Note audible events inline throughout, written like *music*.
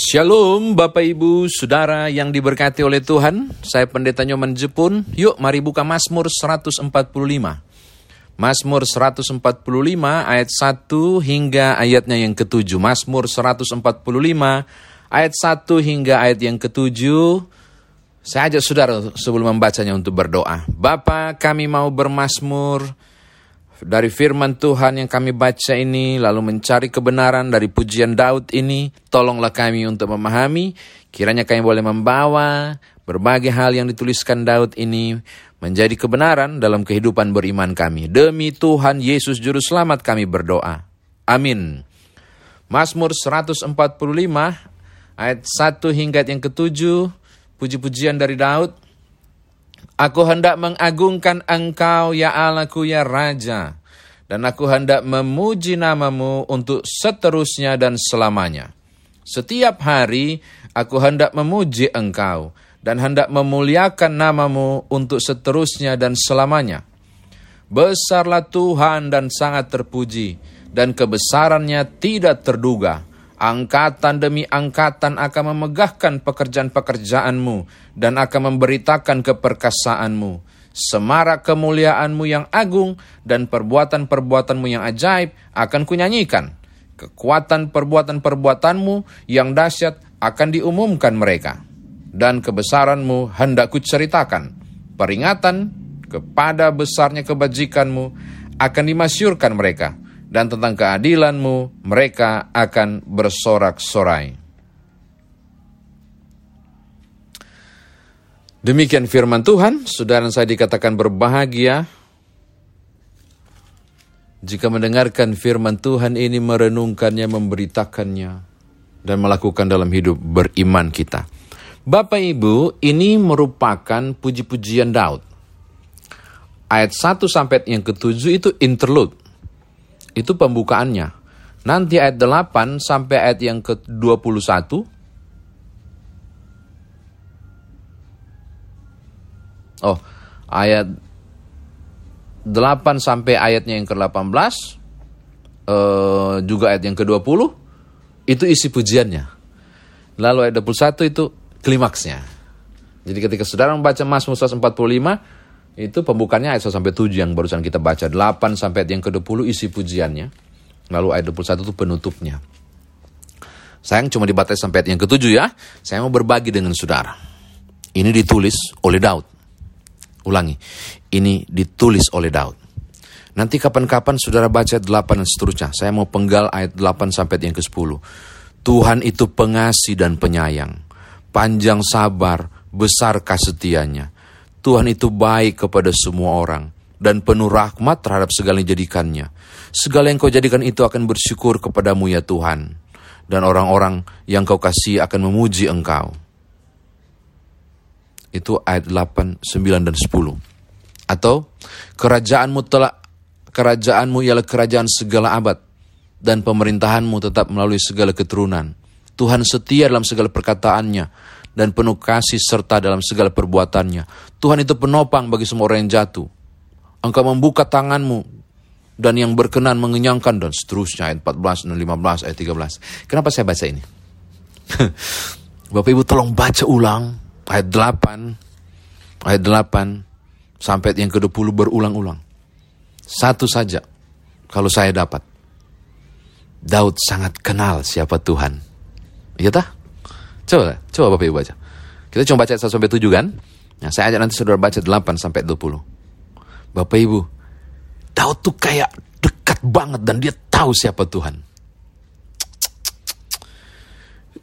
Shalom Bapak Ibu Saudara yang diberkati oleh Tuhan. Saya Pendeta Nyoman Jepun. Yuk mari buka Mazmur 145 Mazmur 145 ayat 1 hingga ayatnya yang ketujuh. Mazmur 145 ayat 1 hingga ayat yang ketujuh. Saya ajak saudara sebelum membacanya untuk berdoa. Bapa kami mau bermasmur dari firman Tuhan yang kami baca ini, lalu mencari kebenaran dari pujian Daud ini, tolonglah kami untuk memahami, kiranya kami boleh membawa berbagai hal yang dituliskan Daud ini menjadi kebenaran dalam kehidupan beriman kami. Demi Tuhan Yesus Juru Selamat kami berdoa. Amin. Mazmur 145 ayat 1 hingga yang ketujuh, puji-pujian dari Daud. Aku hendak mengagungkan engkau ya Allahku ya Raja. Dan aku hendak memuji namamu untuk seterusnya dan selamanya. Setiap hari aku hendak memuji engkau dan hendak memuliakan namamu untuk seterusnya dan selamanya. Besarlah Tuhan dan sangat terpuji, dan kebesarannya tidak terduga. Angkatan demi angkatan akan memegahkan pekerjaan-pekerjaanmu dan akan memberitakan keperkasaanmu. Semarak kemuliaanmu yang agung dan perbuatan-perbuatanmu yang ajaib akan kunyanyikan. Kekuatan perbuatan-perbuatanmu yang dahsyat akan diumumkan mereka. Dan kebesaranmu hendak kuceritakan. Peringatan kepada besarnya kebajikanmu akan dimasyurkan mereka dan tentang keadilanmu mereka akan bersorak-sorai. Demikian firman Tuhan, saudara saya dikatakan berbahagia jika mendengarkan firman Tuhan ini merenungkannya, memberitakannya, dan melakukan dalam hidup beriman kita. Bapak Ibu, ini merupakan puji-pujian Daud. Ayat 1 sampai yang ketujuh itu interlude itu pembukaannya. Nanti ayat 8 sampai ayat yang ke-21 Oh, ayat 8 sampai ayatnya yang ke-18 eh, juga ayat yang ke-20 itu isi pujiannya. Lalu ayat 21 itu klimaksnya. Jadi ketika saudara membaca Mazmur 145 itu pembukanya ayat 1 sampai 7 yang barusan kita baca. 8 sampai yang ke-20 isi pujiannya. Lalu ayat 21 itu penutupnya. Sayang cuma dibatasi sampai ayat yang ke-7 ya. Saya mau berbagi dengan saudara. Ini ditulis oleh Daud. Ulangi. Ini ditulis oleh Daud. Nanti kapan-kapan saudara baca ayat 8 dan seterusnya. Saya mau penggal ayat 8 sampai yang ke-10. Tuhan itu pengasih dan penyayang. Panjang sabar, besar kasetianya Tuhan itu baik kepada semua orang dan penuh rahmat terhadap segala yang jadikannya. Segala yang kau jadikan itu akan bersyukur kepadamu ya Tuhan. Dan orang-orang yang kau kasih akan memuji engkau. Itu ayat 8, 9, dan 10. Atau, kerajaanmu telah kerajaanmu ialah kerajaan segala abad. Dan pemerintahanmu tetap melalui segala keturunan. Tuhan setia dalam segala perkataannya dan penuh kasih serta dalam segala perbuatannya. Tuhan itu penopang bagi semua orang yang jatuh. Engkau membuka tanganmu dan yang berkenan mengenyangkan dan seterusnya ayat 14 dan 15 ayat 13. Kenapa saya baca ini? *laughs* Bapak Ibu tolong baca ulang ayat 8 ayat 8 sampai yang ke-20 berulang-ulang. Satu saja kalau saya dapat. Daud sangat kenal siapa Tuhan. Iya tak? Coba, coba Bapak Ibu baca. Kita cuma baca 1 sampai 7 kan? Nah, saya ajak nanti saudara baca 8 sampai 20. Bapak Ibu, Daud tuh kayak dekat banget dan dia tahu siapa Tuhan.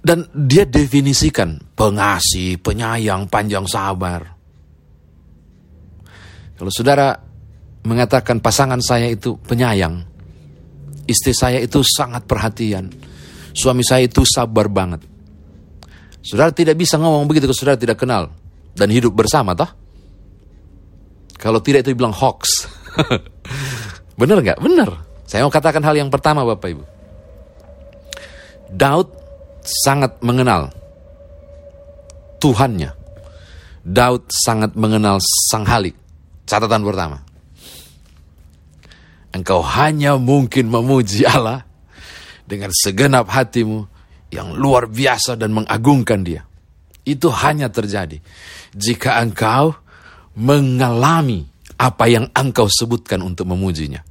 Dan dia definisikan pengasih, penyayang, panjang sabar. Kalau saudara mengatakan pasangan saya itu penyayang, istri saya itu sangat perhatian, suami saya itu sabar banget. Saudara tidak bisa ngomong begitu kalau saudara tidak kenal dan hidup bersama toh. Kalau tidak itu bilang hoax. *laughs* Benar nggak? Benar. Saya mau katakan hal yang pertama Bapak Ibu. Daud sangat mengenal Tuhannya. Daud sangat mengenal Sang Halik. Catatan pertama. Engkau hanya mungkin memuji Allah dengan segenap hatimu, yang luar biasa dan mengagungkan dia. Itu hanya terjadi jika engkau mengalami apa yang engkau sebutkan untuk memujinya.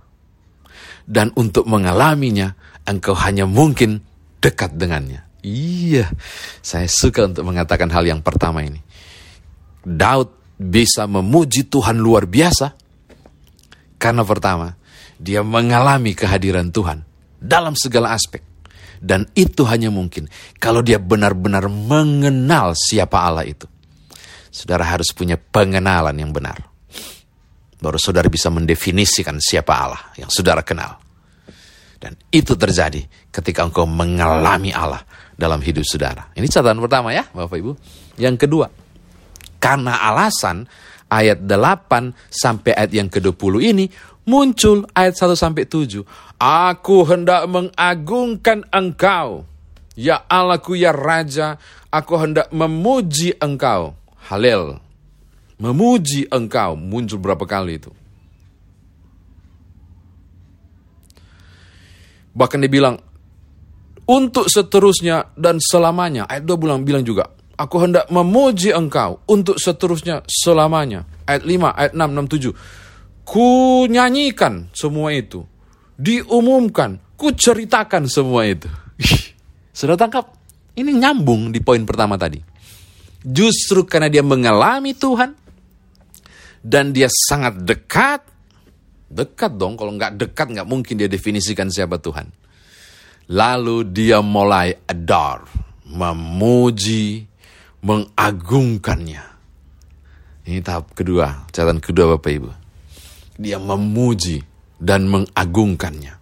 Dan untuk mengalaminya, engkau hanya mungkin dekat dengannya. Iya, saya suka untuk mengatakan hal yang pertama ini. Daud bisa memuji Tuhan luar biasa karena pertama, dia mengalami kehadiran Tuhan dalam segala aspek. Dan itu hanya mungkin kalau dia benar-benar mengenal siapa Allah itu. Saudara harus punya pengenalan yang benar. Baru saudara bisa mendefinisikan siapa Allah yang saudara kenal. Dan itu terjadi ketika engkau mengalami Allah dalam hidup saudara. Ini catatan pertama ya Bapak Ibu. Yang kedua, karena alasan ayat 8 sampai ayat yang ke-20 ini muncul ayat 1 sampai 7. Aku hendak mengagungkan engkau. Ya Allahku ya Raja, aku hendak memuji engkau. Halil. Memuji engkau. Muncul berapa kali itu. Bahkan dia bilang, untuk seterusnya dan selamanya. Ayat 2 bilang, bilang juga, aku hendak memuji engkau untuk seterusnya selamanya. Ayat 5, ayat 6, 6, 7 ku nyanyikan semua itu. Diumumkan, ku ceritakan semua itu. *laughs* Sudah tangkap? Ini nyambung di poin pertama tadi. Justru karena dia mengalami Tuhan, dan dia sangat dekat, dekat dong, kalau nggak dekat nggak mungkin dia definisikan siapa Tuhan. Lalu dia mulai adore, memuji, mengagungkannya. Ini tahap kedua, catatan kedua Bapak Ibu dia memuji dan mengagungkannya.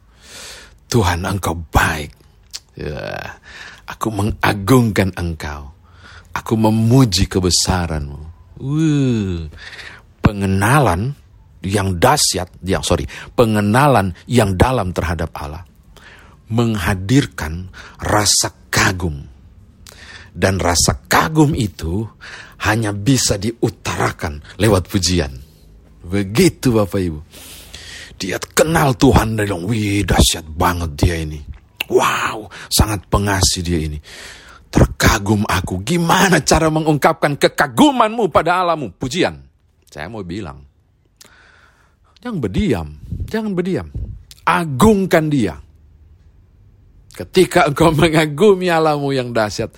Tuhan engkau baik. Ya, aku mengagungkan engkau. Aku memuji kebesaranmu. Uh, pengenalan yang dahsyat, yang sorry, pengenalan yang dalam terhadap Allah menghadirkan rasa kagum. Dan rasa kagum itu hanya bisa diutarakan lewat pujian. Begitu Bapak Ibu. Dia kenal Tuhan dan bilang, wih dahsyat banget dia ini. Wow, sangat pengasih dia ini. Terkagum aku, gimana cara mengungkapkan kekagumanmu pada alamu? Pujian. Saya mau bilang, jangan berdiam, jangan berdiam. Agungkan dia. Ketika engkau *laughs* mengagumi alamu yang dahsyat,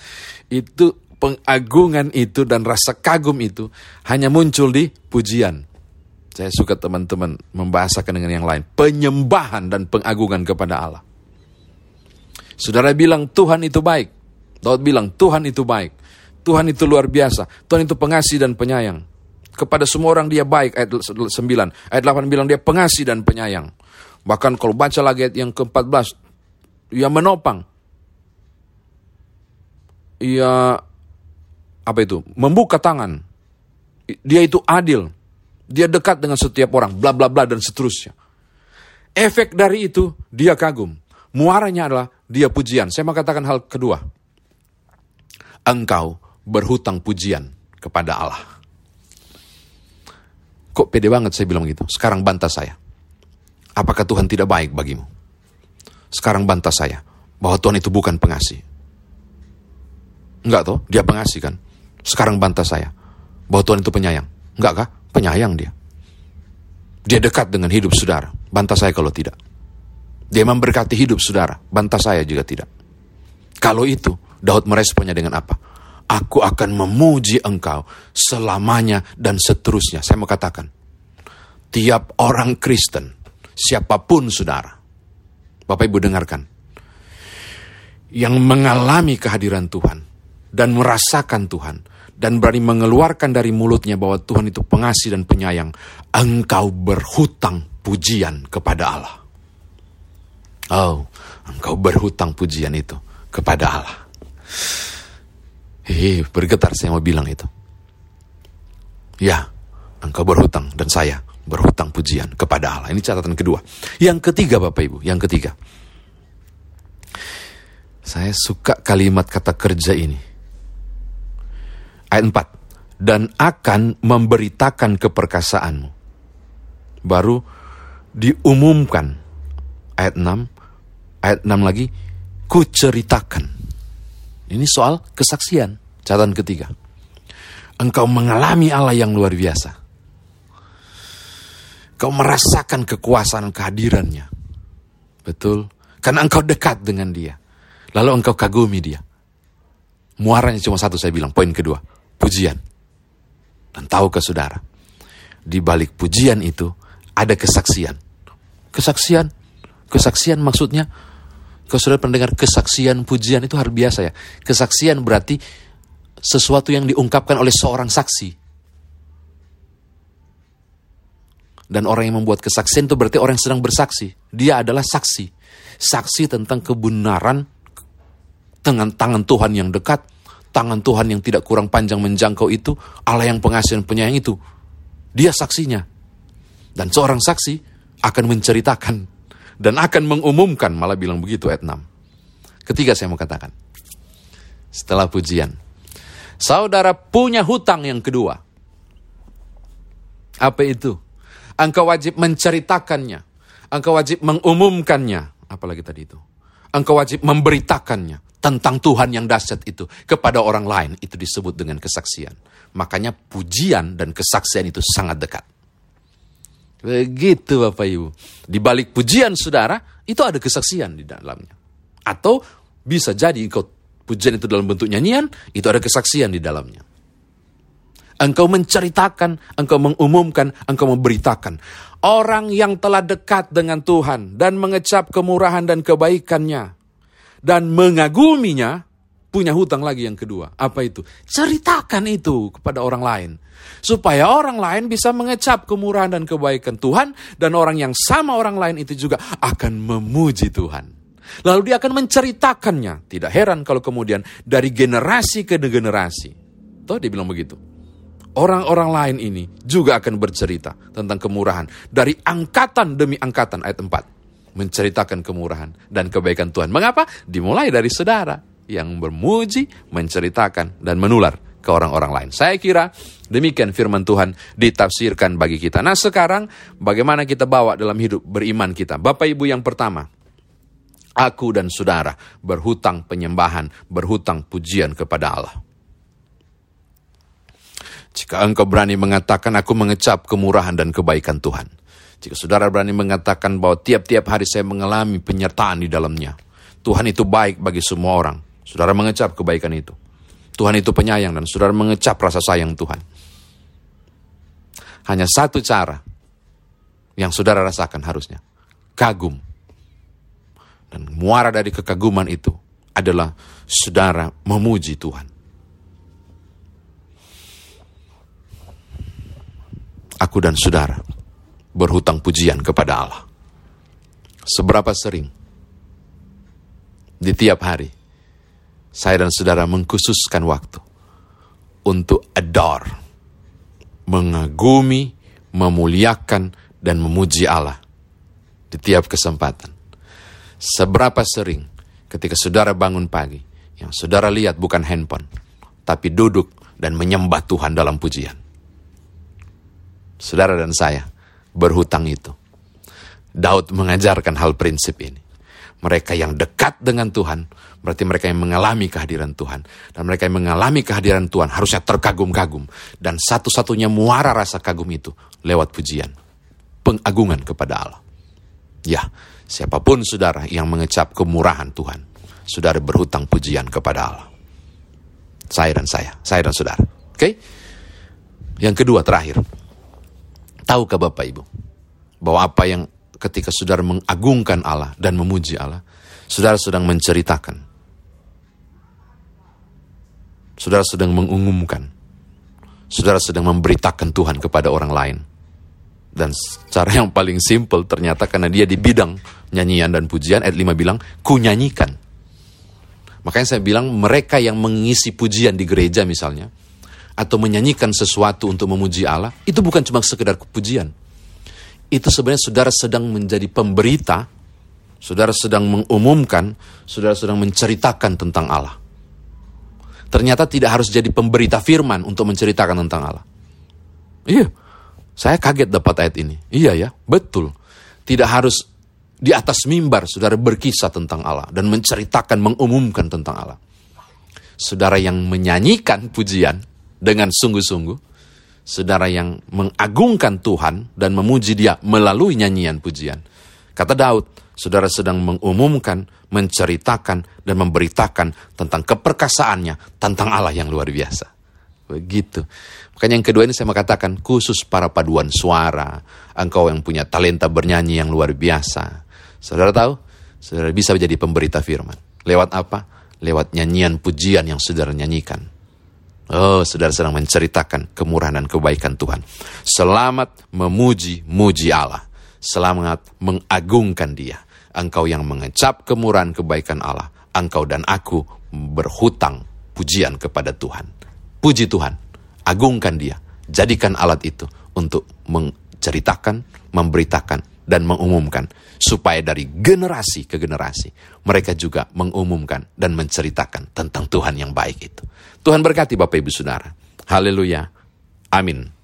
itu pengagungan itu dan rasa kagum itu hanya muncul di pujian. Saya suka teman-teman membahasakan dengan yang lain. Penyembahan dan pengagungan kepada Allah. Saudara bilang Tuhan itu baik. Daud bilang Tuhan itu baik. Tuhan itu luar biasa. Tuhan itu pengasih dan penyayang. Kepada semua orang dia baik. Ayat 9. Ayat 8 bilang dia pengasih dan penyayang. Bahkan kalau baca lagi ayat yang ke-14. Ia menopang. Ia apa itu? Membuka tangan. Dia itu adil. Dia dekat dengan setiap orang, bla bla bla dan seterusnya. Efek dari itu dia kagum. Muaranya adalah dia pujian. Saya mau katakan hal kedua. Engkau berhutang pujian kepada Allah. Kok pede banget saya bilang gitu? Sekarang bantah saya. Apakah Tuhan tidak baik bagimu? Sekarang bantah saya bahwa Tuhan itu bukan pengasih. Enggak toh, dia pengasih kan? Sekarang bantah saya bahwa Tuhan itu penyayang. Enggak kah? Penyayang dia. Dia dekat dengan hidup saudara. Bantah saya kalau tidak. Dia memberkati hidup saudara. Bantah saya juga tidak. Kalau itu, Daud meresponnya dengan apa? Aku akan memuji engkau selamanya dan seterusnya. Saya mau katakan, tiap orang Kristen, siapa pun saudara, Bapak Ibu dengarkan, yang mengalami kehadiran Tuhan dan merasakan Tuhan, dan berani mengeluarkan dari mulutnya bahwa Tuhan itu pengasih dan penyayang, engkau berhutang pujian kepada Allah. Oh, engkau berhutang pujian itu kepada Allah. Hei, bergetar saya mau bilang itu. Ya, engkau berhutang dan saya berhutang pujian kepada Allah. Ini catatan kedua. Yang ketiga Bapak Ibu, yang ketiga. Saya suka kalimat kata kerja ini ayat 4 dan akan memberitakan keperkasaanmu. Baru diumumkan ayat 6 ayat 6 lagi ku ceritakan. Ini soal kesaksian. Catatan ketiga. Engkau mengalami Allah yang luar biasa. Kau merasakan kekuasaan kehadirannya. Betul. Karena engkau dekat dengan dia. Lalu engkau kagumi dia. Muaranya cuma satu saya bilang. Poin kedua. Pujian. Dan tahu ke saudara. Di balik pujian itu ada kesaksian. Kesaksian. Kesaksian maksudnya. Kalau saudara pendengar kesaksian pujian itu harus biasa ya. Kesaksian berarti sesuatu yang diungkapkan oleh seorang saksi. Dan orang yang membuat kesaksian itu berarti orang yang sedang bersaksi. Dia adalah saksi. Saksi tentang kebenaran dengan tangan Tuhan yang dekat, tangan Tuhan yang tidak kurang panjang menjangkau itu, Allah yang pengasih dan penyayang itu. Dia saksinya. Dan seorang saksi akan menceritakan dan akan mengumumkan, malah bilang begitu ayat 6. Ketiga saya mau katakan. Setelah pujian. Saudara punya hutang yang kedua. Apa itu? Engkau wajib menceritakannya. Engkau wajib mengumumkannya. Apalagi tadi itu. Engkau wajib memberitakannya tentang Tuhan yang dahsyat itu kepada orang lain. Itu disebut dengan kesaksian. Makanya pujian dan kesaksian itu sangat dekat. Begitu Bapak Ibu. Di balik pujian saudara, itu ada kesaksian di dalamnya. Atau bisa jadi ikut pujian itu dalam bentuk nyanyian, itu ada kesaksian di dalamnya. Engkau menceritakan, engkau mengumumkan, engkau memberitakan. Orang yang telah dekat dengan Tuhan dan mengecap kemurahan dan kebaikannya dan mengaguminya, punya hutang lagi yang kedua. Apa itu? Ceritakan itu kepada orang lain. Supaya orang lain bisa mengecap kemurahan dan kebaikan Tuhan dan orang yang sama orang lain itu juga akan memuji Tuhan. Lalu dia akan menceritakannya. Tidak heran kalau kemudian dari generasi ke generasi. Tuh dia bilang begitu orang-orang lain ini juga akan bercerita tentang kemurahan dari angkatan demi angkatan ayat 4 menceritakan kemurahan dan kebaikan Tuhan. Mengapa? Dimulai dari saudara yang bermuji, menceritakan dan menular ke orang-orang lain. Saya kira demikian firman Tuhan ditafsirkan bagi kita. Nah, sekarang bagaimana kita bawa dalam hidup beriman kita? Bapak Ibu yang pertama, aku dan saudara berhutang penyembahan, berhutang pujian kepada Allah. Jika engkau berani mengatakan aku mengecap kemurahan dan kebaikan Tuhan. Jika saudara berani mengatakan bahwa tiap-tiap hari saya mengalami penyertaan di dalamnya. Tuhan itu baik bagi semua orang. Saudara mengecap kebaikan itu. Tuhan itu penyayang dan saudara mengecap rasa sayang Tuhan. Hanya satu cara yang saudara rasakan harusnya. Kagum. Dan muara dari kekaguman itu adalah saudara memuji Tuhan. aku dan saudara berhutang pujian kepada Allah. Seberapa sering di tiap hari saya dan saudara mengkhususkan waktu untuk adore, mengagumi, memuliakan, dan memuji Allah di tiap kesempatan. Seberapa sering ketika saudara bangun pagi, yang saudara lihat bukan handphone, tapi duduk dan menyembah Tuhan dalam pujian saudara dan saya berhutang itu. Daud mengajarkan hal prinsip ini. Mereka yang dekat dengan Tuhan, berarti mereka yang mengalami kehadiran Tuhan. Dan mereka yang mengalami kehadiran Tuhan harusnya terkagum-kagum. Dan satu-satunya muara rasa kagum itu lewat pujian. Pengagungan kepada Allah. Ya, siapa pun saudara yang mengecap kemurahan Tuhan, saudara berhutang pujian kepada Allah. Saya dan saya, saya dan saudara. Oke? Okay? Yang kedua, terakhir. Tahukah Bapak Ibu bahwa apa yang ketika saudara mengagungkan Allah dan memuji Allah, saudara sedang menceritakan. Saudara sedang mengumumkan. Saudara sedang memberitakan Tuhan kepada orang lain. Dan cara yang paling simple ternyata karena dia di bidang nyanyian dan pujian, ayat 5 bilang, ku nyanyikan. Makanya saya bilang mereka yang mengisi pujian di gereja misalnya, atau menyanyikan sesuatu untuk memuji Allah, itu bukan cuma sekedar kepujian. Itu sebenarnya saudara sedang menjadi pemberita, saudara sedang mengumumkan, saudara sedang menceritakan tentang Allah. Ternyata tidak harus jadi pemberita firman untuk menceritakan tentang Allah. Iya, saya kaget dapat ayat ini. Iya ya, betul. Tidak harus di atas mimbar saudara berkisah tentang Allah dan menceritakan, mengumumkan tentang Allah. saudara yang menyanyikan pujian dengan sungguh-sungguh, saudara yang mengagungkan Tuhan dan memuji Dia melalui nyanyian pujian. Kata Daud, saudara sedang mengumumkan, menceritakan, dan memberitakan tentang keperkasaannya, tentang Allah yang luar biasa. Begitu. Makanya yang kedua ini saya mau katakan, khusus para paduan suara, engkau yang punya talenta bernyanyi yang luar biasa. Saudara tahu, saudara bisa menjadi pemberita firman. Lewat apa? Lewat nyanyian pujian yang saudara nyanyikan. Oh, saudara sedang menceritakan kemurahan dan kebaikan Tuhan. Selamat memuji-muji Allah. Selamat mengagungkan dia. Engkau yang mengecap kemurahan kebaikan Allah. Engkau dan aku berhutang pujian kepada Tuhan. Puji Tuhan, agungkan dia. Jadikan alat itu untuk menceritakan, memberitakan, dan mengumumkan supaya dari generasi ke generasi mereka juga mengumumkan dan menceritakan tentang Tuhan yang baik itu. Tuhan berkati Bapak Ibu Saudara. Haleluya. Amin.